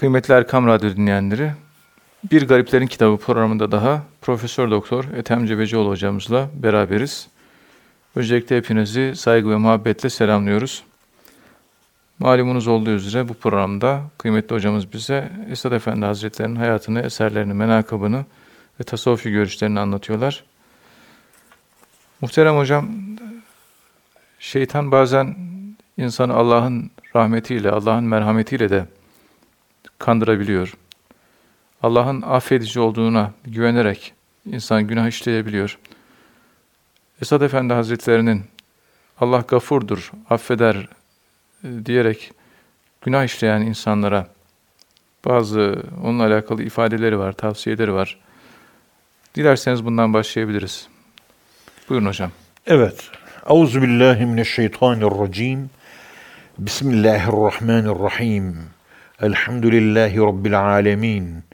Kıymetli Erkam Radyo dinleyenleri, Bir Gariplerin Kitabı programında daha Profesör Doktor Ethem Cebecioğlu hocamızla beraberiz. Öncelikle hepinizi saygı ve muhabbetle selamlıyoruz. Malumunuz olduğu üzere bu programda kıymetli hocamız bize Esad Efendi Hazretleri'nin hayatını, eserlerini, menakıbını ve tasavvufi görüşlerini anlatıyorlar. Muhterem hocam, şeytan bazen insanı Allah'ın rahmetiyle, Allah'ın merhametiyle de kandırabiliyor. Allah'ın affedici olduğuna güvenerek insan günah işleyebiliyor. Esad Efendi Hazretlerinin Allah gafurdur, affeder e, diyerek günah işleyen insanlara bazı onunla alakalı ifadeleri var, tavsiyeleri var. Dilerseniz bundan başlayabiliriz. Buyurun hocam. Evet. Euzubillahimineşşeytanirracim. Bismillahirrahmanirrahim. Elhamdülillahi Rabbil alemin.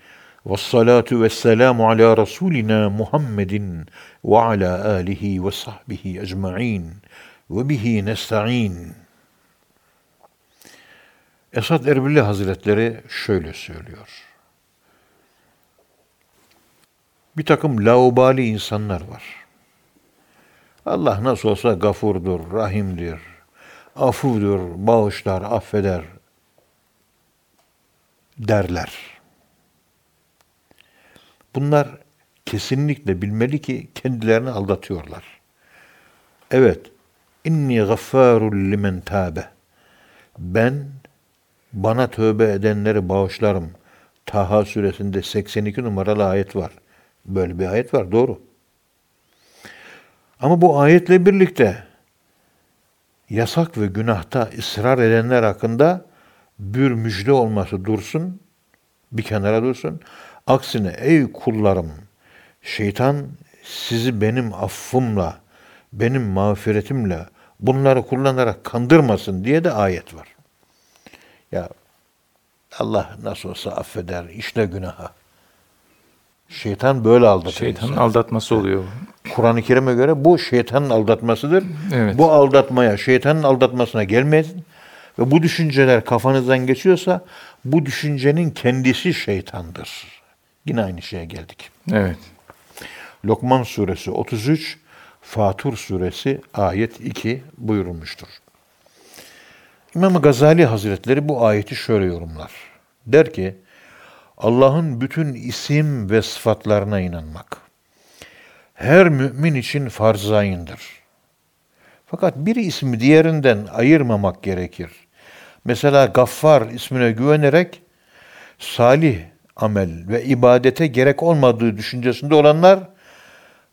Ve salatu ve selamu ala Resulina Muhammedin ve ala alihi ve sahbihi ecma'in ve bihi nesta'in. Esad Erbilli Hazretleri şöyle söylüyor. Bir takım laubali insanlar var. Allah nasıl olsa gafurdur, rahimdir, afudur, bağışlar, affeder derler. Bunlar kesinlikle bilmeli ki kendilerini aldatıyorlar. Evet, inni gaffarul limen tabe. Ben bana tövbe edenleri bağışlarım. Taha suresinde 82 numaralı ayet var. Böyle bir ayet var, doğru. Ama bu ayetle birlikte yasak ve günahta ısrar edenler hakkında bir müjde olması dursun, bir kenara dursun. Aksine ey kullarım, şeytan sizi benim affımla, benim mağfiretimle bunları kullanarak kandırmasın diye de ayet var. Ya Allah nasıl olsa affeder, işle günaha. Şeytan böyle aldatır. Şeytanın insan. aldatması oluyor. Kur'an-ı Kerim'e göre bu şeytanın aldatmasıdır. Evet. Bu aldatmaya, şeytanın aldatmasına gelmeyin. Ve bu düşünceler kafanızdan geçiyorsa bu düşüncenin kendisi şeytandır. Yine aynı şeye geldik. Evet. Lokman suresi 33, Fatur suresi ayet 2 buyurulmuştur. İmam Gazali Hazretleri bu ayeti şöyle yorumlar. Der ki, Allah'ın bütün isim ve sıfatlarına inanmak her mümin için farz ayındır. Fakat bir ismi diğerinden ayırmamak gerekir. Mesela Gaffar ismine güvenerek salih amel ve ibadete gerek olmadığı düşüncesinde olanlar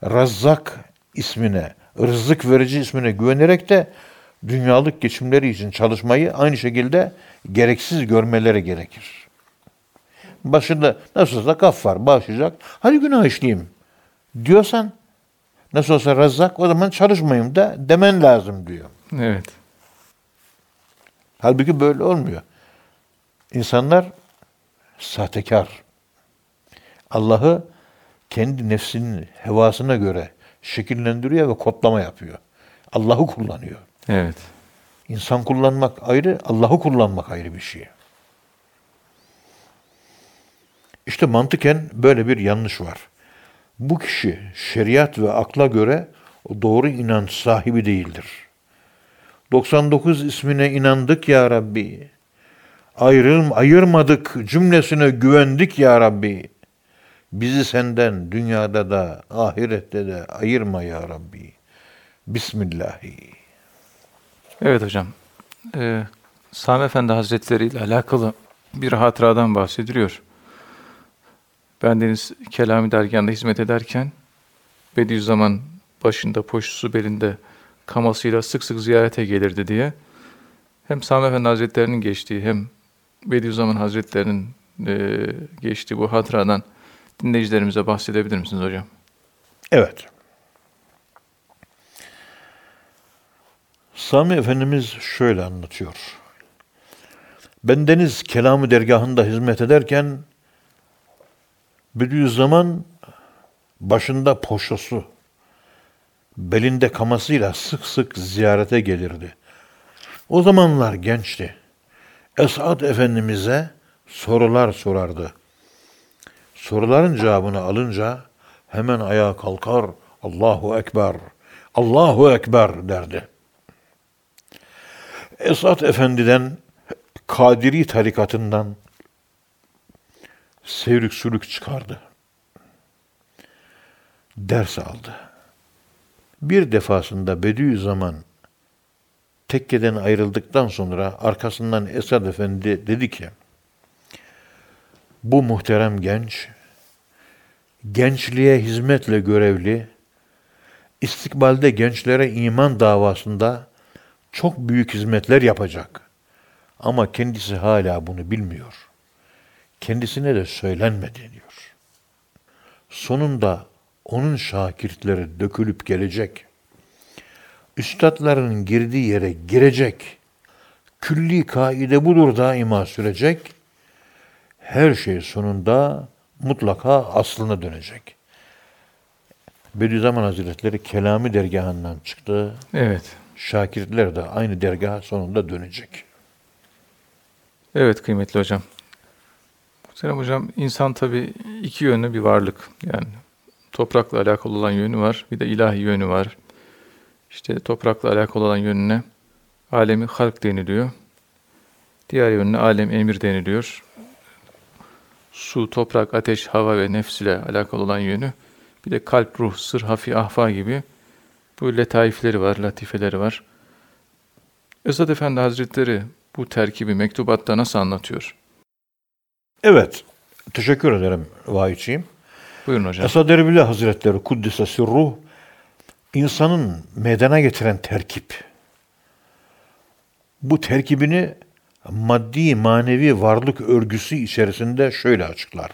Razzak ismine, rızık verici ismine güvenerek de dünyalık geçimleri için çalışmayı aynı şekilde gereksiz görmeleri gerekir. Başında nasıl olsa gaffar bağışlayacak. Hadi günah işleyeyim diyorsan nasıl olsa razzak o zaman çalışmayayım da demen lazım diyor. Evet. Halbuki böyle olmuyor. İnsanlar sahtekar. Allah'ı kendi nefsinin hevasına göre şekillendiriyor ve kodlama yapıyor. Allah'ı kullanıyor. Evet. İnsan kullanmak ayrı, Allah'ı kullanmak ayrı bir şey. İşte mantıken böyle bir yanlış var. Bu kişi şeriat ve akla göre doğru inanç sahibi değildir. 99 ismine inandık ya Rabbi. Ayrılm, ayırmadık cümlesine güvendik ya Rabbi. Bizi senden dünyada da ahirette de ayırma ya Rabbi. Bismillahi. Evet hocam. Ee, Sami Efendi Hazretleri ile alakalı bir hatıradan bahsediliyor. Bendeniz Kelami Dergahı'nda hizmet ederken Bediüzzaman başında, poşusu belinde kamasıyla sık sık ziyarete gelirdi diye hem Sami Efendi Hazretleri'nin geçtiği hem Bediüzzaman Hazretleri'nin e, geçtiği bu hatıradan dinleyicilerimize bahsedebilir misiniz hocam? Evet. Sami Efendimiz şöyle anlatıyor. Bendeniz kelamı dergahında hizmet ederken Bediüzzaman başında poşosu, belinde kamasıyla sık sık ziyarete gelirdi. O zamanlar gençti. Esad Efendimiz'e sorular sorardı. Soruların cevabını alınca hemen ayağa kalkar, Allahu Ekber, Allahu Ekber derdi. Esat Efendi'den, Kadiri tarikatından sevrük sülük çıkardı. Ders aldı. Bir defasında Bediüzzaman tekkeden ayrıldıktan sonra arkasından Esad Efendi dedi ki, bu muhterem genç, gençliğe hizmetle görevli, istikbalde gençlere iman davasında çok büyük hizmetler yapacak. Ama kendisi hala bunu bilmiyor. Kendisine de söylenmedi diyor. Sonunda onun şakirtleri dökülüp gelecek. Üstadlarının girdiği yere girecek. Külli kaide budur daima sürecek. Her şey sonunda mutlaka aslına dönecek. Bediüzzaman Hazretleri Kelami dergahından çıktı. Evet. Şakirtler de aynı dergah sonunda dönecek. Evet kıymetli hocam. Selam hocam, insan tabii iki yönlü bir varlık. Yani toprakla alakalı olan yönü var, bir de ilahi yönü var. İşte toprakla alakalı olan yönüne alemi halk deniliyor. Diğer yönüne alem emir deniliyor. Su, toprak, ateş, hava ve nefs ile alakalı olan yönü. Bir de kalp, ruh, sır, hafi, ahfa gibi bu letaifleri var, latifeleri var. Esad Efendi Hazretleri bu terkibi mektubatta nasıl anlatıyor? Evet, teşekkür ederim vahiyçiyim. Buyurun hocam. Esad Erbil Hazretleri Kuddise Sirruh insanın meydana getiren terkip. Bu terkibini maddi manevi varlık örgüsü içerisinde şöyle açıklar.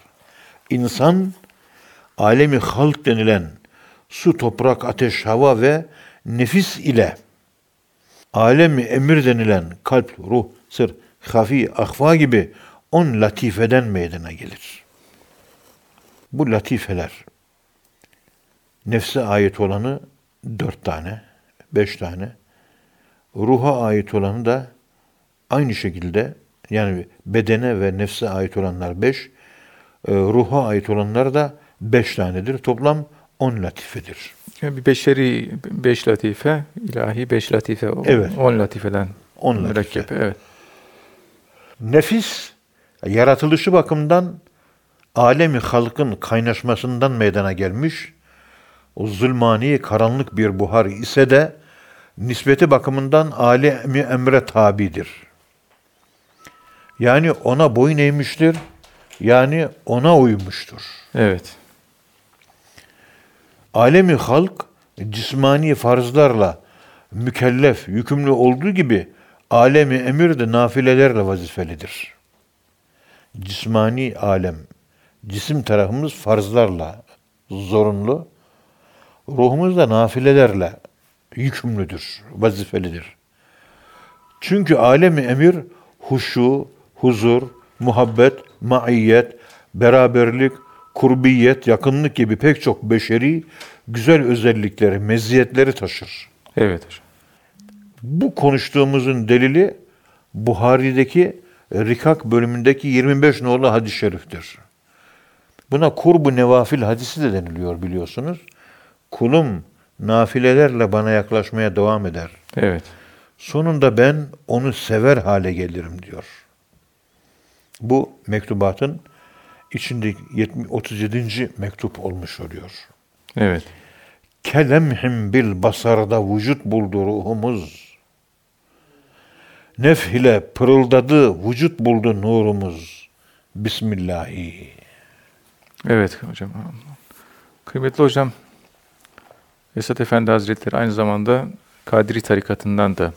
İnsan alemi halk denilen su, toprak, ateş, hava ve nefis ile alemi emir denilen kalp, ruh, sır, hafi, ahva gibi on latifeden meydana gelir. Bu latifeler nefse ait olanı dört tane, beş tane, ruha ait olanı da aynı şekilde yani bedene ve nefse ait olanlar beş, e, ruha ait olanlar da beş tanedir. Toplam on latifedir. Yani bir beşeri beş latife, ilahi beş latife. o- Evet. On latifeden. On latife. mürekkep, Evet. Nefis yaratılışı bakımından alemi halkın kaynaşmasından meydana gelmiş. O zulmani karanlık bir buhar ise de nispeti bakımından alemi emre tabidir. Yani ona boyun eğmiştir. Yani ona uymuştur. Evet. Alemi halk cismani farzlarla mükellef, yükümlü olduğu gibi alemi emir de nafilelerle vazifelidir. Cismani alem, cisim tarafımız farzlarla zorunlu, ruhumuz da nafilelerle yükümlüdür, vazifelidir. Çünkü alemi emir huşu, huzur, muhabbet, maiyet, beraberlik, kurbiyet, yakınlık gibi pek çok beşeri güzel özellikleri, meziyetleri taşır. Evet hocam. Bu konuştuğumuzun delili Buhari'deki Rikak bölümündeki 25 nolu hadis-i şeriftir. Buna kurbu nevafil hadisi de deniliyor biliyorsunuz. Kulum nafilelerle bana yaklaşmaya devam eder. Evet. Sonunda ben onu sever hale gelirim diyor. Bu mektubatın içinde 70 37. mektup olmuş oluyor. Evet. Kelemhim bil basarda vücut buldu ruhumuz. Nef ile pırıldadı vücut buldu nurumuz. Bismillahi. Evet hocam. Kıymetli hocam, Esat Efendi Hazretleri aynı zamanda Kadri tarikatından da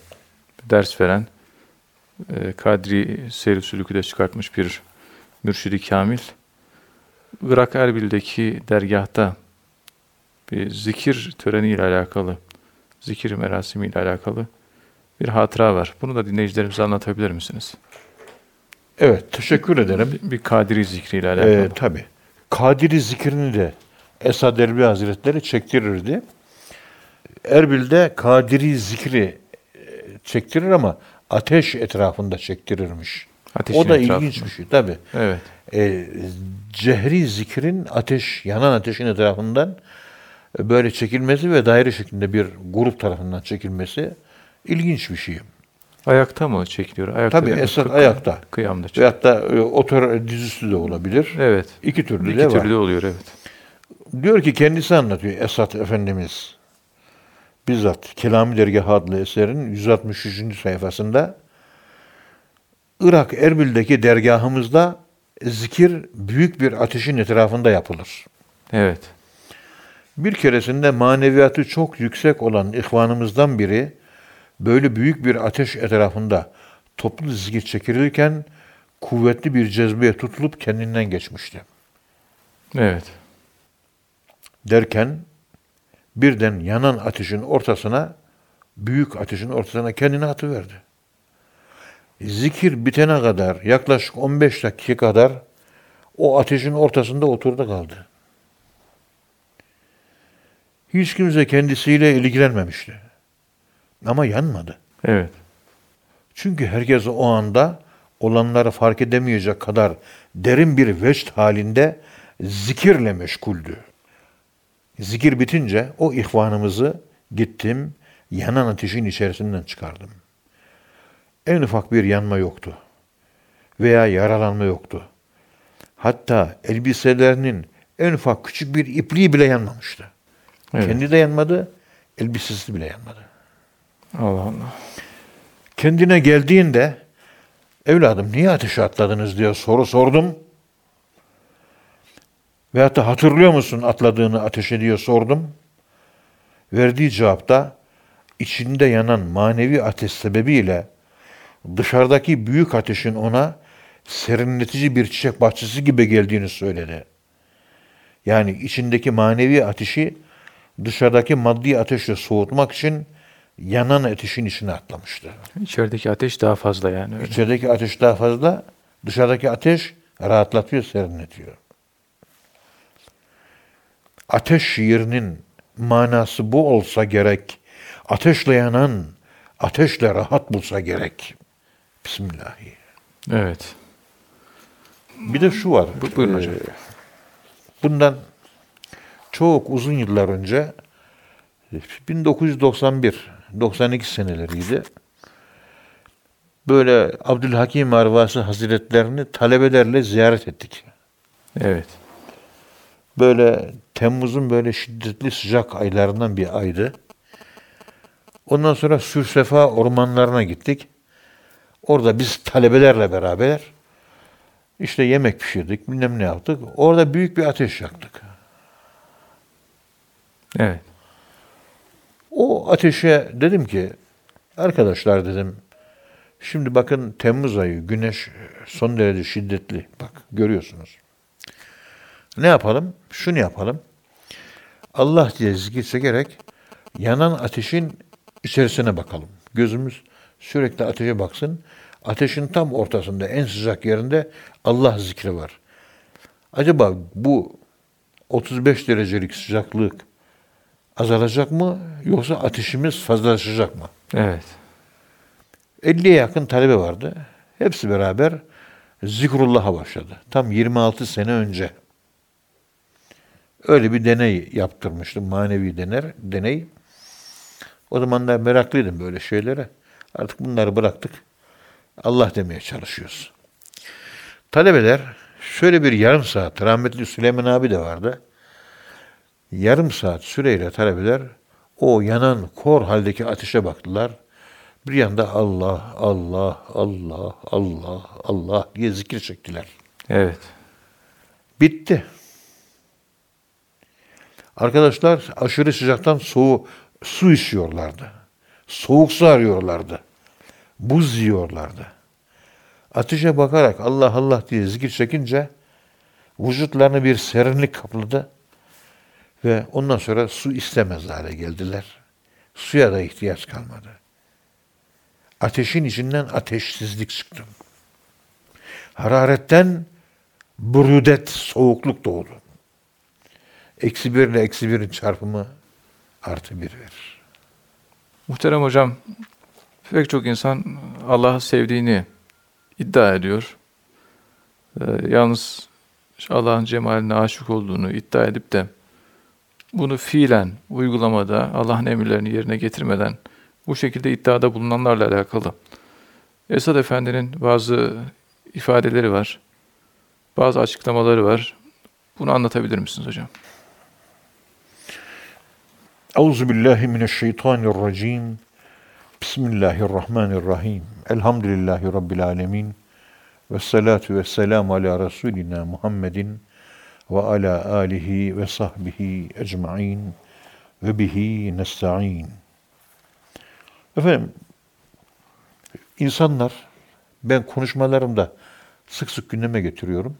ders veren, e, Kadri seyir sülükü de çıkartmış bir mürşidi kamil. Irak Erbil'deki dergahta bir zikir töreniyle alakalı, zikir merasimiyle alakalı bir hatıra var. Bunu da dinleyicilerimize anlatabilir misiniz? Evet, teşekkür ederim. Bir, bir Kadri zikriyle alakalı. Ee, tabii. Kadiri zikrini de Esad Erbil Hazretleri çektirirdi. Erbil'de Kadiri zikri e, çektirir ama ateş etrafında çektirirmiş. Ateşin o da etrafında. ilginç bir şey tabi. Evet. E, cehri zikrin ateş, yanan ateşin etrafından e, böyle çekilmesi ve daire şeklinde bir grup tarafından çekilmesi ilginç bir şey. Ayakta mı çekiliyor? Ayakta Tabii esas ayakta. Kıyamda çekiliyor. Veyahut da e, otur dizüstü de olabilir. Evet. İki türlü İki de var. türlü de oluyor evet. Diyor ki kendisi anlatıyor Esat Efendimiz. Bizzat Kelami Dergah adlı eserin 163. sayfasında Irak Erbil'deki dergahımızda zikir büyük bir ateşin etrafında yapılır. Evet. Bir keresinde maneviyatı çok yüksek olan ihvanımızdan biri böyle büyük bir ateş etrafında toplu zikir çekilirken kuvvetli bir cezbeye tutulup kendinden geçmişti. Evet. derken birden yanan ateşin ortasına büyük ateşin ortasına kendini atıverdi. Zikir bitene kadar yaklaşık 15 dakika kadar o ateşin ortasında oturdu kaldı. Hiç kimse kendisiyle ilgilenmemişti. Ama yanmadı. Evet. Çünkü herkes o anda olanları fark edemeyecek kadar derin bir vecd halinde zikirle meşguldü. Zikir bitince o ihvanımızı gittim, yanan ateşin içerisinden çıkardım. En ufak bir yanma yoktu. Veya yaralanma yoktu. Hatta elbiselerinin en ufak küçük bir ipliği bile yanmamıştı. Evet. Kendi de yanmadı, elbisesi bile yanmadı. Allah Allah. Kendine geldiğinde evladım niye ateşe atladınız diye soru sordum. Veyahut da hatırlıyor musun atladığını ateşe diye sordum. Verdiği cevapta içinde yanan manevi ateş sebebiyle dışarıdaki büyük ateşin ona serinletici bir çiçek bahçesi gibi geldiğini söyledi. Yani içindeki manevi ateşi dışarıdaki maddi ateşle soğutmak için yanan ateşin içine atlamıştı. İçerideki ateş daha fazla yani öyle. İçerideki ateş daha fazla, dışarıdaki ateş rahatlatıyor, serinletiyor. Ateş şiirinin manası bu olsa gerek. Ateşle yanan, ateşle rahat bulsa gerek. Bismillahi. Evet. Bir de şu var. Bu- buyurun hocam. Ee, Bundan çok uzun yıllar önce 1991 92 seneleriydi. Böyle Abdülhakim Arvasi Hazretlerini talebelerle ziyaret ettik. Evet. Böyle Temmuz'un böyle şiddetli sıcak aylarından bir aydı. Ondan sonra Sürsefa ormanlarına gittik. Orada biz talebelerle beraber işte yemek pişirdik, bilmem ne yaptık. Orada büyük bir ateş yaktık. Evet. O ateşe dedim ki, arkadaşlar dedim, şimdi bakın Temmuz ayı, güneş son derece şiddetli. Bak görüyorsunuz. Ne yapalım? Şunu yapalım. Allah diye zikir çekerek yanan ateşin içerisine bakalım. Gözümüz sürekli ateşe baksın. Ateşin tam ortasında, en sıcak yerinde Allah zikri var. Acaba bu 35 derecelik sıcaklık azalacak mı yoksa ateşimiz fazlalaşacak mı? Evet. 50'ye yakın talebe vardı. Hepsi beraber zikrullah'a başladı. Tam 26 sene önce. Öyle bir deney yaptırmıştım. Manevi dener, deney. O zaman da meraklıydım böyle şeylere. Artık bunları bıraktık. Allah demeye çalışıyoruz. Talebeler şöyle bir yarım saat, rahmetli Süleyman abi de vardı. Yarım saat süreyle talebeler o yanan kor haldeki ateşe baktılar. Bir yanda Allah, Allah, Allah, Allah, Allah diye zikir çektiler. Evet. Bitti. Arkadaşlar aşırı sıcaktan soğuk su içiyorlardı. Soğuk su arıyorlardı. Buz yiyorlardı. Ateşe bakarak Allah Allah diye zikir çekince vücutlarını bir serinlik kapladı ve ondan sonra su istemez hale geldiler. Suya da ihtiyaç kalmadı. Ateşin içinden ateşsizlik çıktı. Hararetten burudet, soğukluk doğdu. Eksi bir ile eksi birin çarpımı artı bir verir. Muhterem hocam, pek çok insan Allah'ı sevdiğini iddia ediyor. Ee, yalnız Allah'ın cemaline aşık olduğunu iddia edip de bunu fiilen uygulamada Allah'ın emirlerini yerine getirmeden bu şekilde iddiada bulunanlarla alakalı. Esad Efendi'nin bazı ifadeleri var. Bazı açıklamaları var. Bunu anlatabilir misiniz hocam? Euzu billahi mineşşeytanirracim. Bismillahirrahmanirrahim. Elhamdülillahi rabbil alamin. Ve salatu ve selamu ala Resulina Muhammedin ve ala alihi ve sahbihi ecmain ve bihi nesta'in. Efendim, insanlar, ben konuşmalarımda sık sık gündeme getiriyorum.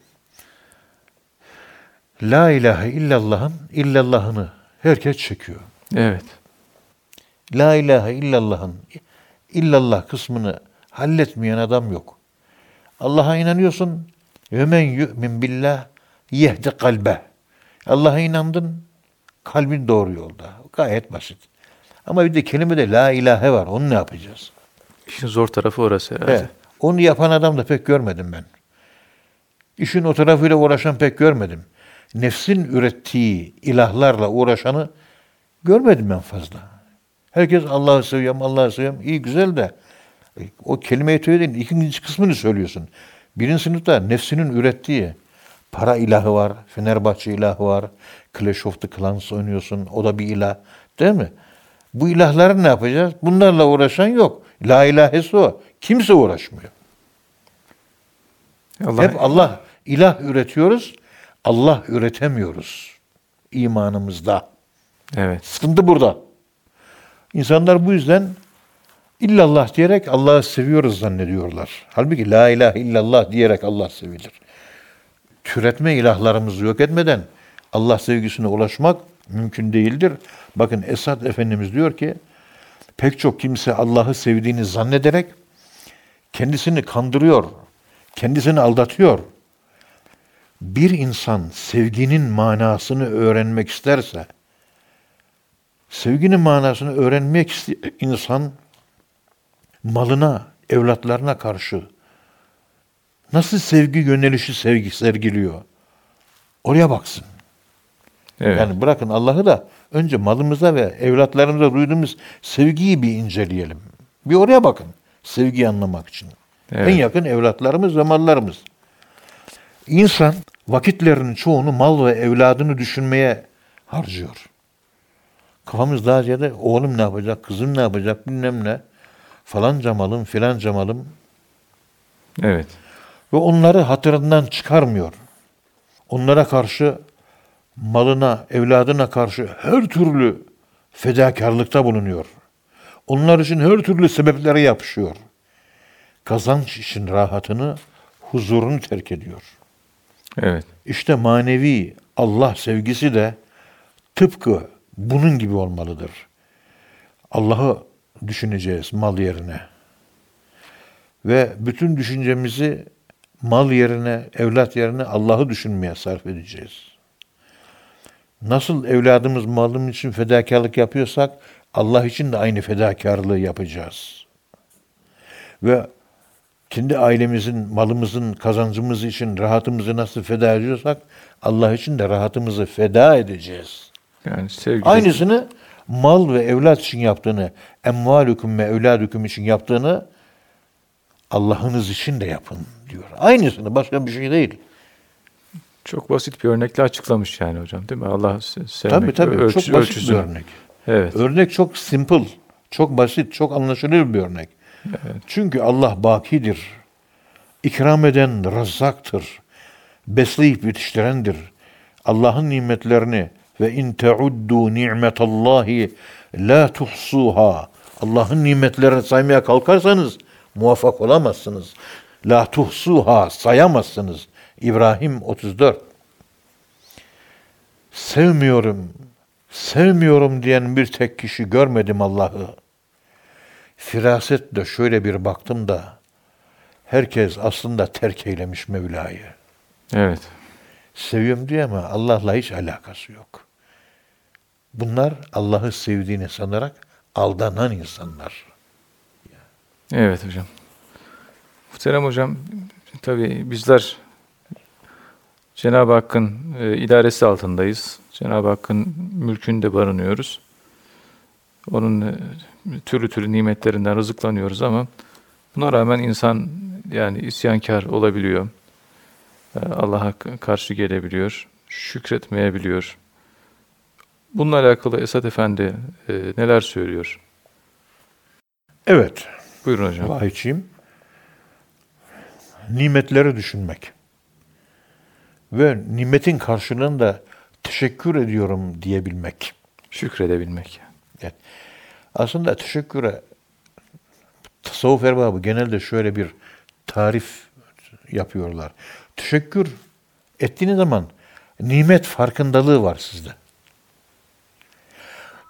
La ilahe illallah'ın illallah'ını herkes çekiyor. Evet. La ilahe illallah'ın illallah kısmını halletmeyen adam yok. Allah'a inanıyorsun. Ve men yu'min billah yehdi kalbe. Allah'a inandın, kalbin doğru yolda. Gayet basit. Ama bir de kelimede la ilahe var. Onu ne yapacağız? İşin zor tarafı orası herhalde. He, onu yapan adam da pek görmedim ben. İşin o tarafıyla uğraşan pek görmedim. Nefsin ürettiği ilahlarla uğraşanı görmedim ben fazla. Herkes Allah'ı seviyorum, Allah'ı seviyorum. İyi güzel de e, o kelimeyi tevhidin ikinci kısmını söylüyorsun. Birinci sınıfta nefsinin ürettiği para ilahı var, Fenerbahçe ilahı var, Clash of the Clans oynuyorsun, o da bir ilah. Değil mi? Bu ilahları ne yapacağız? Bunlarla uğraşan yok. La ilahesi o. Kimse uğraşmıyor. Allah, Hep Allah ilah üretiyoruz, Allah üretemiyoruz imanımızda. Evet. Sıkıntı burada. İnsanlar bu yüzden illallah diyerek Allah'ı seviyoruz zannediyorlar. Halbuki la ilahe illallah diyerek Allah sevilir. Türetme ilahlarımızı yok etmeden Allah sevgisine ulaşmak mümkün değildir. Bakın Esad Efendimiz diyor ki pek çok kimse Allah'ı sevdiğini zannederek kendisini kandırıyor, kendisini aldatıyor. Bir insan sevginin manasını öğrenmek isterse, sevginin manasını öğrenmek insan malına, evlatlarına karşı nasıl sevgi yönelişi sevgi sergiliyor? Oraya baksın. Evet. Yani bırakın Allah'ı da önce malımıza ve evlatlarımıza duyduğumuz sevgiyi bir inceleyelim. Bir oraya bakın. Sevgiyi anlamak için. Evet. En yakın evlatlarımız ve mallarımız. İnsan vakitlerinin çoğunu mal ve evladını düşünmeye harcıyor. Kafamız daha ziyade oğlum ne yapacak, kızım ne yapacak bilmem ne. Falanca malım, filanca malım. evet. Ve onları hatırından çıkarmıyor. Onlara karşı malına, evladına karşı her türlü fedakarlıkta bulunuyor. Onlar için her türlü sebeplere yapışıyor. Kazanç için rahatını, huzurunu terk ediyor. Evet. İşte manevi Allah sevgisi de tıpkı bunun gibi olmalıdır. Allah'ı düşüneceğiz mal yerine. Ve bütün düşüncemizi mal yerine, evlat yerine Allah'ı düşünmeye sarf edeceğiz. Nasıl evladımız malım için fedakarlık yapıyorsak Allah için de aynı fedakarlığı yapacağız. Ve kendi ailemizin, malımızın, kazancımız için rahatımızı nasıl feda ediyorsak Allah için de rahatımızı feda edeceğiz. Yani sevgi. Aynısını mal ve evlat için yaptığını, emvalukum ve evladukum için yaptığını Allah'ınız için de yapın diyor. Aynısını başka bir şey değil. Çok basit bir örnekle açıklamış yani hocam değil mi? Allah se- sevmek. Tabii tabii ölçü- çok basit ölçüsü. bir örnek. Evet. Örnek çok simple, çok basit, çok anlaşılır bir örnek. Çünkü Allah bakidir. İkram eden razzaktır. Besleyip yetiştirendir. Allah'ın nimetlerini ve in teuddu ni'metallahi la tuhsuha. Allah'ın nimetlerini saymaya kalkarsanız muvaffak olamazsınız. La tuhsuha sayamazsınız. İbrahim 34. Sevmiyorum, sevmiyorum diyen bir tek kişi görmedim Allah'ı. Firasetle şöyle bir baktım da herkes aslında terk eylemiş Mevla'yı. Evet. Seviyorum diyor ama Allah'la hiç alakası yok. Bunlar Allah'ı sevdiğini sanarak aldanan insanlar. Evet hocam. Muhterem hocam, tabii bizler Cenab-ı Hakk'ın e, idaresi altındayız. Cenab-ı Hakk'ın mülkünde barınıyoruz. Onun e, türlü türlü nimetlerinden rızıklanıyoruz ama buna rağmen insan yani isyankar olabiliyor. E, Allah'a karşı gelebiliyor, şükretmeyebiliyor. Bununla alakalı Esat Efendi e, neler söylüyor? Evet. Buyurun hocam. Vahiyçiyim. Nimetleri düşünmek. Ve nimetin karşılığında teşekkür ediyorum diyebilmek. Şükredebilmek. Evet. Aslında teşekküre tasavvuf erbabı genelde şöyle bir tarif yapıyorlar. Teşekkür ettiğiniz zaman nimet farkındalığı var sizde.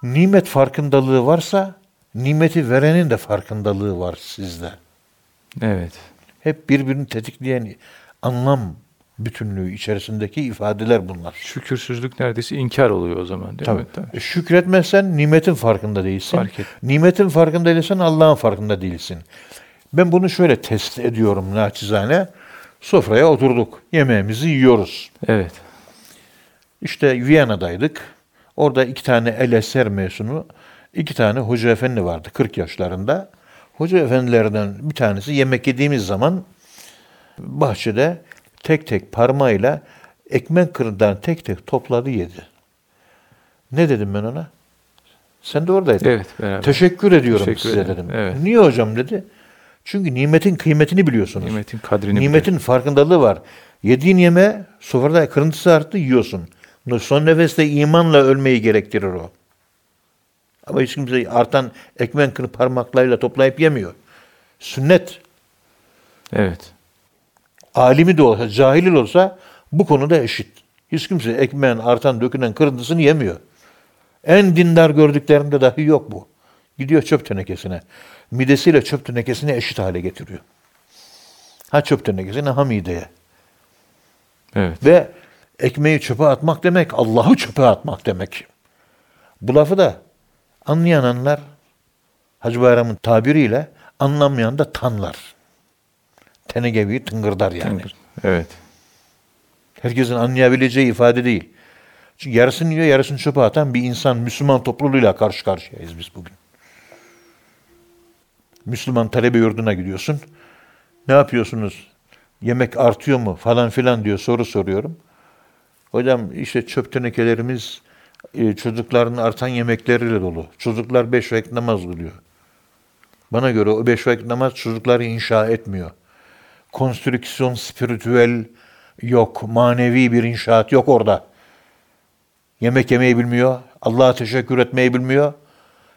Nimet farkındalığı varsa nimeti verenin de farkındalığı var sizde. Evet. Hep birbirini tetikleyen anlam bütünlüğü içerisindeki ifadeler bunlar. Şükürsüzlük neredeyse inkar oluyor o zaman değil mi? Tabii. E, Şükretmezsen nimetin farkında değilsin. Fark et. Nimetin farkında değilsen Allah'ın farkında değilsin. Ben bunu şöyle test ediyorum naçizane. Sofraya oturduk. Yemeğimizi yiyoruz. Evet. İşte Viyana'daydık. Orada iki tane el eser mezunu, iki tane hoca efendi vardı 40 yaşlarında. Hoca efendilerden bir tanesi yemek yediğimiz zaman bahçede tek tek parmağıyla ekmek kırından tek tek topladı yedi. Ne dedim ben ona? Sen de oradaydın. Evet, beraber. Teşekkür ediyorum Teşekkür size ederim. dedim. Evet. Niye hocam dedi. Çünkü nimetin kıymetini biliyorsunuz. Nimetin kadrini Nimetin farkındalığı var. Yediğin yeme sofrada kırıntısı arttı yiyorsun. Son nefeste imanla ölmeyi gerektirir o. Ama hiç kimse artan ekmek kırıp parmaklarıyla toplayıp yemiyor. Sünnet. Evet. Alimi de olsa, cahili de olsa bu konuda eşit. Hiç kimse ekmeğin artan, dökülen kırıntısını yemiyor. En dindar gördüklerinde dahi yok bu. Gidiyor çöp tenekesine. Midesiyle çöp tenekesini eşit hale getiriyor. Ha çöp tenekesine ha mideye. Evet. Ve ekmeği çöpe atmak demek, Allah'ı çöpe atmak demek. Bu lafı da anlayan anlar, Hacı Bayram'ın tabiriyle anlamayan da tanlar. Tenegevi tıngırdar yani. Evet. Herkesin anlayabileceği ifade değil. Çünkü yarısını yiyor, yarısını çöpe atan bir insan, Müslüman topluluğuyla karşı karşıyayız biz bugün. Müslüman talebe yurduna gidiyorsun. Ne yapıyorsunuz? Yemek artıyor mu falan filan diyor soru soruyorum. Hocam işte çöp tenekelerimiz e, çocukların artan yemekleriyle dolu. Çocuklar beş vakit namaz kılıyor. Bana göre o beş vakit namaz çocukları inşa etmiyor. Konstrüksiyon spiritüel yok, manevi bir inşaat yok orada. Yemek yemeyi bilmiyor, Allah'a teşekkür etmeyi bilmiyor.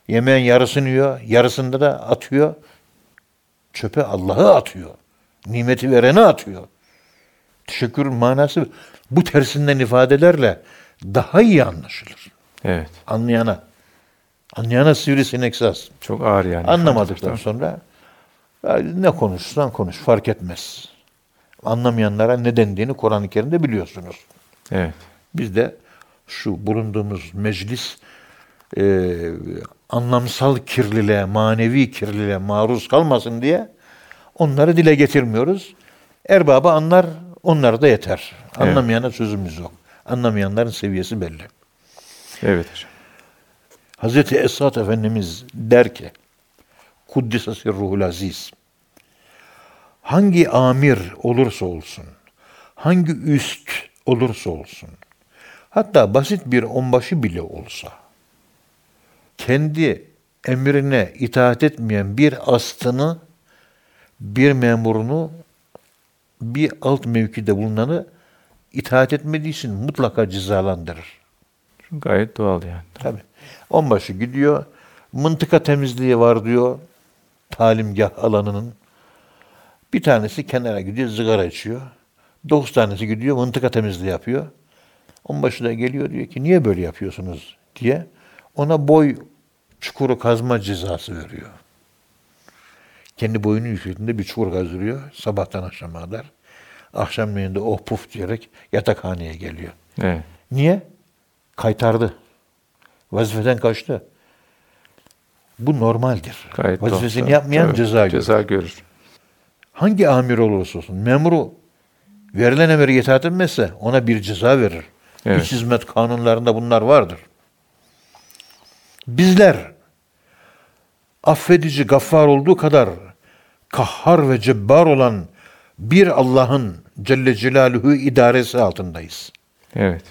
Yemeğin yarısını yiyor, yarısında da atıyor. Çöpe Allah'ı atıyor. Nimeti vereni atıyor. Teşekkürün manası bu tersinden ifadelerle daha iyi anlaşılır. Evet. Anlayana. Anlayana sivrisinek saz. Çok ağır yani. Anlamadıktan sonra ne konuşsan konuş fark etmez. Anlamayanlara ne dendiğini Kur'an-ı Kerim'de biliyorsunuz. Evet. Biz de şu bulunduğumuz meclis e, anlamsal kirliliğe, manevi kirliliğe maruz kalmasın diye onları dile getirmiyoruz. Erbaba anlar, onlar da yeter. Evet. Anlamayana sözümüz yok. Anlamayanların seviyesi belli. Evet hocam. Hazreti Esad Efendimiz der ki, Kuddisesi ruhul aziz, hangi amir olursa olsun, hangi üst olursa olsun, hatta basit bir onbaşı bile olsa, kendi emrine itaat etmeyen bir astını, bir memurunu, bir alt mevkide bulunanı itaat etmediği için mutlaka cezalandırır. Gayet doğal yani. Tabii. Onbaşı gidiyor. Mıntıka temizliği var diyor. Talimgah alanının. Bir tanesi kenara gidiyor, zıgara içiyor. Dokuz tanesi gidiyor, mıntıka temizliği yapıyor. Onbaşı da geliyor diyor ki niye böyle yapıyorsunuz diye. Ona boy çukuru kazma cezası veriyor. Kendi boyunun yüksekliğinde bir çukur kazdırıyor. Sabahtan akşama kadar. Akşamleyin de oh puf diyerek yatakhaneye geliyor. Evet. Niye? Kaytardı. Vazifeden kaçtı. Bu normaldir. Gayet. Vazifesini Tabii, yapmayan tabii. ceza görür. Ceza görür. hangi amir olursa olsun memuru verilen emri itaat etmezse ona bir ceza verir. Evet. İç hizmet kanunlarında bunlar vardır. Bizler affedici, gaffar olduğu kadar kahhar ve cebbar olan bir Allah'ın Celle Celaluhu idaresi altındayız. Evet.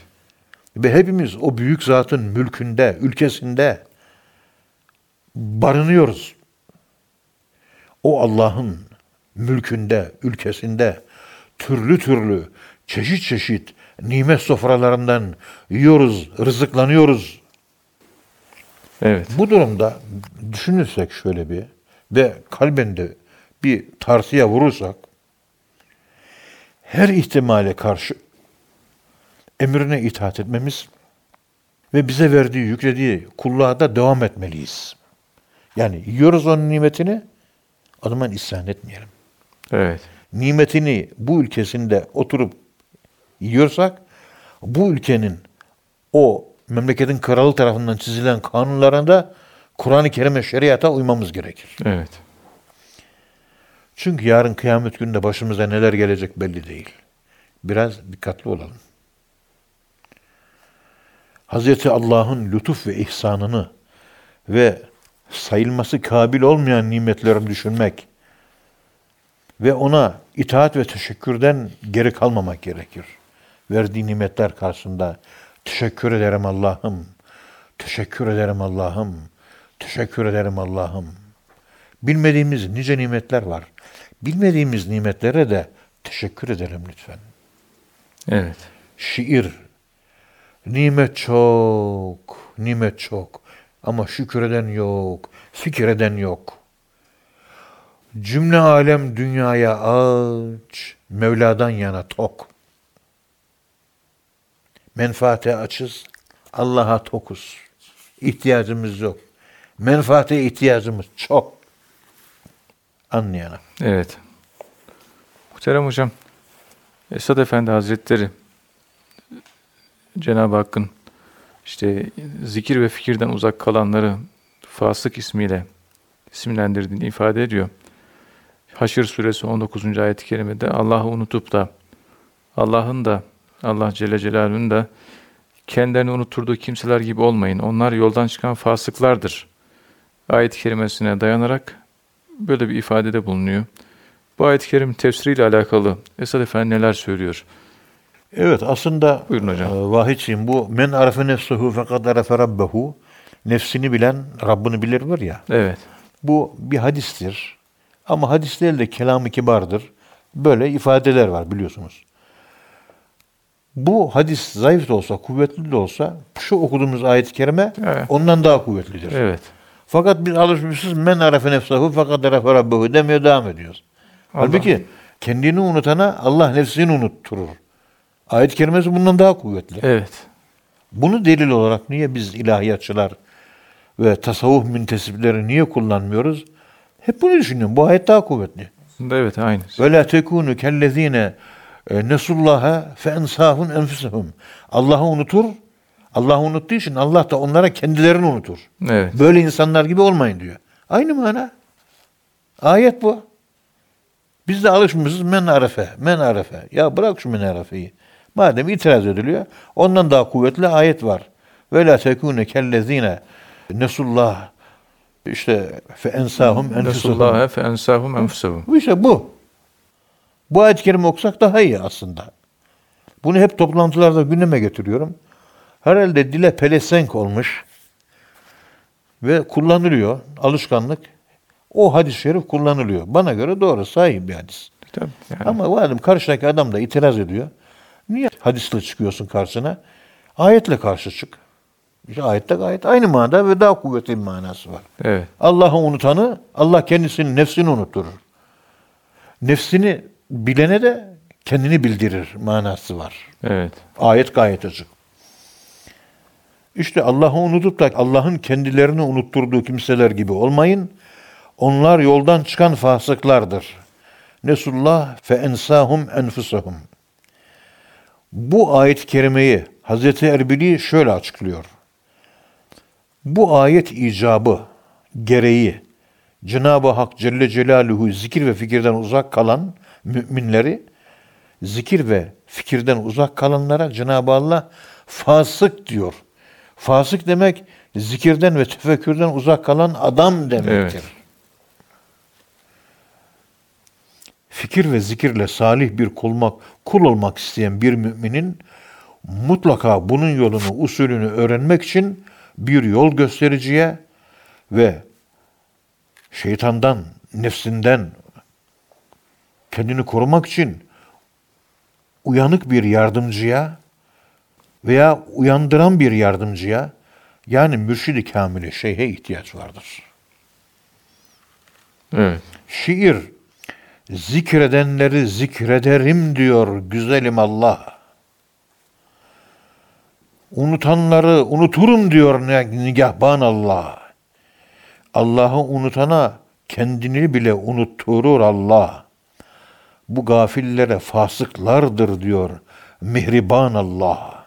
Ve hepimiz o büyük zatın mülkünde, ülkesinde barınıyoruz. O Allah'ın mülkünde, ülkesinde türlü türlü, çeşit çeşit nimet sofralarından yiyoruz, rızıklanıyoruz. Evet. Bu durumda düşünürsek şöyle bir ve kalben de bir tartıya vurursak her ihtimale karşı emrine itaat etmemiz ve bize verdiği, yüklediği kulluğa da devam etmeliyiz. Yani yiyoruz onun nimetini, o zaman isyan etmeyelim. Evet. Nimetini bu ülkesinde oturup yiyorsak, bu ülkenin o memleketin kralı tarafından çizilen kanunlarında Kur'an-ı Kerim'e, şeriata uymamız gerekir. Evet. Çünkü yarın kıyamet gününde başımıza neler gelecek belli değil. Biraz dikkatli olalım. Hazreti Allah'ın lütuf ve ihsanını ve sayılması kabil olmayan nimetlerini düşünmek ve ona itaat ve teşekkürden geri kalmamak gerekir. Verdiği nimetler karşısında teşekkür ederim Allah'ım, teşekkür ederim Allah'ım, teşekkür ederim Allah'ım. Bilmediğimiz nice nimetler var. Bilmediğimiz nimetlere de teşekkür ederim lütfen. Evet. Şiir. Nimet çok, nimet çok. Ama şükreden yok, fikreden yok. Cümle alem dünyaya aç, Mevla'dan yana tok. Menfaate açız, Allah'a tokuz. İhtiyacımız yok. Menfaate ihtiyacımız çok. Anlayana. Evet. Muhterem hocam, Esad Efendi Hazretleri Cenab-ı Hakk'ın işte zikir ve fikirden uzak kalanları fasık ismiyle isimlendirdiğini ifade ediyor. Haşr suresi 19. ayet-i kerimede Allah'ı unutup da Allah'ın da Allah Celle Celaluhu'nun da kendilerini unutturduğu kimseler gibi olmayın. Onlar yoldan çıkan fasıklardır. Ayet-i kerimesine dayanarak böyle bir ifadede bulunuyor. Bu ayet-i kerim tefsiriyle alakalı Esad Efendi neler söylüyor? Evet aslında Buyurun hocam. e, Vahidciğim bu men arafe nefsuhu fekad arafe rabbehu nefsini bilen Rabbini bilir var ya. Evet. Bu bir hadistir. Ama hadis değil de kelam-ı kibardır. Böyle ifadeler var biliyorsunuz. Bu hadis zayıf da olsa, kuvvetli de olsa şu okuduğumuz ayet-i kerime Evet. ondan daha kuvvetlidir. Evet. Fakat biz alışmışız men arafe nefsahu fakat arafe rabbehu demiyor devam ediyoruz. Halbuki kendini unutana Allah nefsini unutturur. Ayet-i kerimesi bundan daha kuvvetli. Evet. Bunu delil olarak niye biz ilahiyatçılar ve tasavvuf müntesipleri niye kullanmıyoruz? Hep bunu düşünüyorum. Bu ayet daha kuvvetli. Evet aynı. Ve la tekunu kellezine e, nesullaha fe ensahun enfusahum. Allah'ı unutur. Allah'ı unuttuğu için Allah da onlara kendilerini unutur. Evet. Böyle insanlar gibi olmayın diyor. Aynı mana. Ayet bu. Biz de alışmışız men arefe, men arefe. Ya bırak şu men arefeyi. Madem itiraz ediliyor, ondan daha kuvvetli ayet var. Ve la tekune kellezine nesullah işte fe ensahum. Resulullah fe ensahum enfusahum. Bu işte bu. Bu ayet-i kerime okusak daha iyi aslında. Bunu hep toplantılarda gündeme getiriyorum. Herhalde dile pelesenk olmuş ve kullanılıyor. Alışkanlık. O hadis-i şerif kullanılıyor. Bana göre doğru, sahih bir hadis. Tabii. Yani, Ama madem karşıdaki adam da itiraz ediyor. Niye hadisle çıkıyorsun karşısına? Ayetle karşı çık. İşte ayette gayet aynı manada ve daha kuvvetli bir manası var. evet. Allah'ı unutanı Allah kendisinin nefsini unutturur. Nefsini bilene de kendini bildirir manası var. Evet. Ayet gayet açık. İşte Allah'ı unutup da Allah'ın kendilerini unutturduğu kimseler gibi olmayın. Onlar yoldan çıkan fasıklardır. Nesullah fe ensahum enfusahum. Bu ayet-i kerimeyi Hazreti Erbili şöyle açıklıyor. Bu ayet icabı, gereği, Cenab-ı Hak Celle Celaluhu zikir ve fikirden uzak kalan müminleri zikir ve fikirden uzak kalanlara Cenab-ı Allah fasık diyor. Fasık demek zikirden ve tefekkürden uzak kalan adam demektir. Evet. Fikir ve zikirle salih bir kulmak, kul olmak isteyen bir müminin mutlaka bunun yolunu, usulünü öğrenmek için bir yol göstericiye ve şeytandan, nefsinden kendini korumak için uyanık bir yardımcıya veya uyandıran bir yardımcıya yani mürşidi kamile şeyhe ihtiyaç vardır. Evet. Şiir zikredenleri zikrederim diyor güzelim Allah. Unutanları unuturum diyor nigahban Allah. Allah'ı unutana kendini bile unutturur Allah. Bu gafillere fasıklardır diyor mihriban Allah.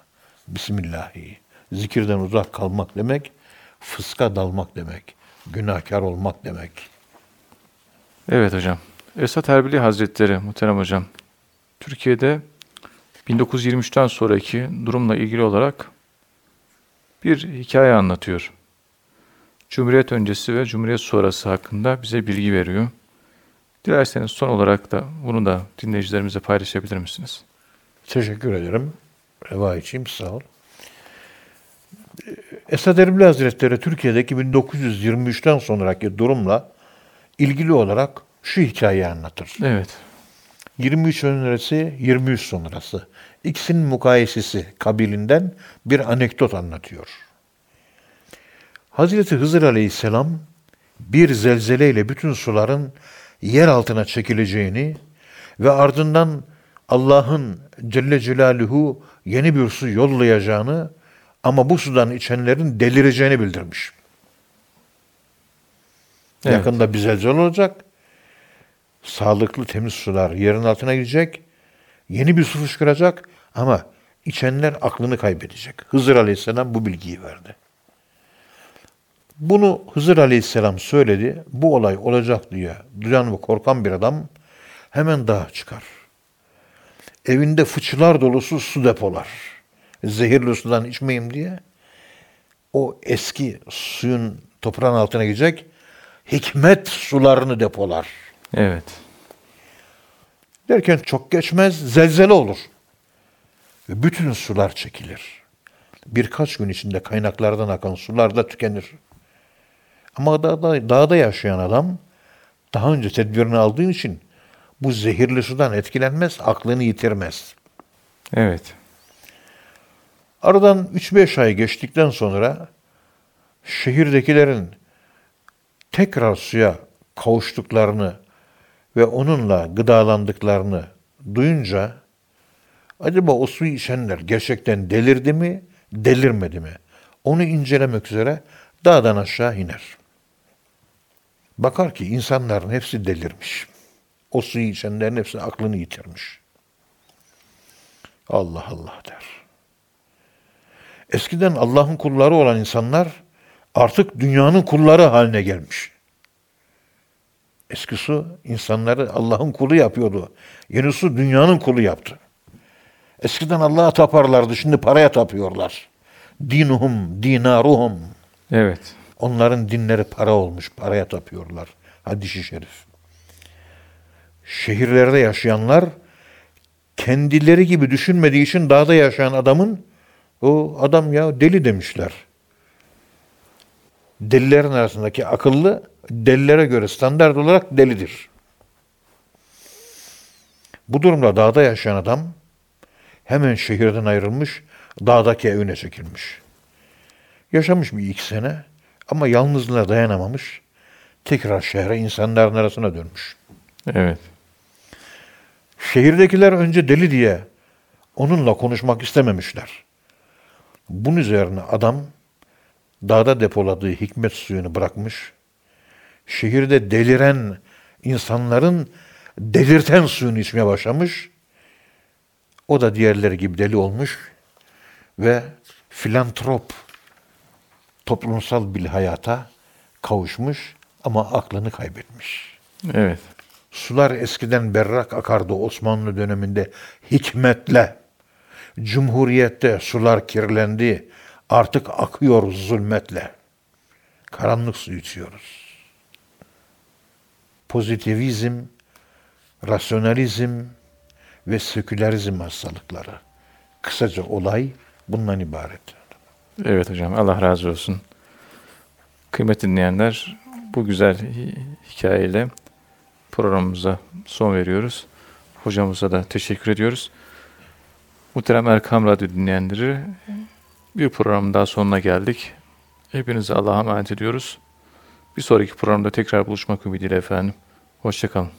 Bismillahi. Zikirden uzak kalmak demek, fıska dalmak demek, günahkar olmak demek. Evet hocam. Esat Erbili Hazretleri muhterem hocam. Türkiye'de 1923'ten sonraki durumla ilgili olarak bir hikaye anlatıyor. Cumhuriyet öncesi ve Cumhuriyet sonrası hakkında bize bilgi veriyor. Dilerseniz son olarak da bunu da dinleyicilerimize paylaşabilir misiniz? Teşekkür ederim. Revayiçiyim sağ ol. Esad Erbil Hazretleri Türkiye'deki 1923'ten sonraki durumla ilgili olarak şu hikayeyi anlatır. Evet. 23 öncesi, 23 sonrası. İkisinin mukayesesi kabilinden bir anekdot anlatıyor. Hazreti Hızır Aleyhisselam bir zelzeleyle bütün suların yer altına çekileceğini ve ardından Allah'ın Celle Celaluhu yeni bir su yollayacağını ama bu sudan içenlerin delireceğini bildirmiş. Evet. Yakında bir zelzele olacak. Sağlıklı temiz sular yerin altına girecek. Yeni bir su fışkıracak ama içenler aklını kaybedecek. Hızır Aleyhisselam bu bilgiyi verdi. Bunu Hızır Aleyhisselam söyledi. Bu olay olacak diye duyan ve korkan bir adam hemen dağa çıkar. Evinde fıçılar dolusu su depolar. Zehirli sudan içmeyeyim diye. O eski suyun toprağın altına gidecek. Hikmet sularını depolar. Evet. Derken çok geçmez zelzele olur. Ve bütün sular çekilir. Birkaç gün içinde kaynaklardan akan sular da tükenir. Ama dağda, dağda yaşayan adam daha önce tedbirini aldığı için bu zehirli sudan etkilenmez, aklını yitirmez. Evet. Aradan 3-5 ay geçtikten sonra şehirdekilerin tekrar suya kavuştuklarını ve onunla gıdalandıklarını duyunca acaba o suyu içenler gerçekten delirdi mi, delirmedi mi? Onu incelemek üzere dağdan aşağı iner. Bakar ki insanların hepsi delirmiş. O suyu içenlerin hepsi aklını yitirmiş. Allah Allah der. Eskiden Allah'ın kulları olan insanlar artık dünyanın kulları haline gelmiş. Eski su insanları Allah'ın kulu yapıyordu. Yeni su dünyanın kulu yaptı. Eskiden Allah'a taparlardı, şimdi paraya tapıyorlar. Dinuhum, dinaruhum. Evet. Onların dinleri para olmuş, paraya tapıyorlar. Hadis-i şerif. Şehirlerde yaşayanlar kendileri gibi düşünmediği için dağda yaşayan adamın o adam ya deli demişler. Delilerin arasındaki akıllı delilere göre standart olarak delidir. Bu durumda dağda yaşayan adam hemen şehirden ayrılmış, dağdaki evine çekilmiş. Yaşamış bir iki sene ama yalnızlığına dayanamamış, tekrar şehre insanların arasına dönmüş. Evet. Şehirdekiler önce deli diye onunla konuşmak istememişler. Bunun üzerine adam dağda depoladığı hikmet suyunu bırakmış. Şehirde deliren insanların delirten suyunu içmeye başlamış. O da diğerleri gibi deli olmuş ve filantrop toplumsal bir hayata kavuşmuş. ama aklını kaybetmiş. Evet. Sular eskiden berrak akardı Osmanlı döneminde hikmetle. Cumhuriyette sular kirlendi. Artık akıyor zulmetle. Karanlık su içiyoruz. Pozitivizm, rasyonalizm ve sekülerizm hastalıkları. Kısaca olay bundan ibaret. Evet hocam Allah razı olsun. Kıymetli dinleyenler bu güzel hi- hikayeyle programımıza son veriyoruz. Hocamıza da teşekkür ediyoruz. Muhterem Erkam Radyo dinleyenleri bir programın daha sonuna geldik. Hepinize Allah'a emanet ediyoruz. Bir sonraki programda tekrar buluşmak ümidiyle efendim. Hoşçakalın.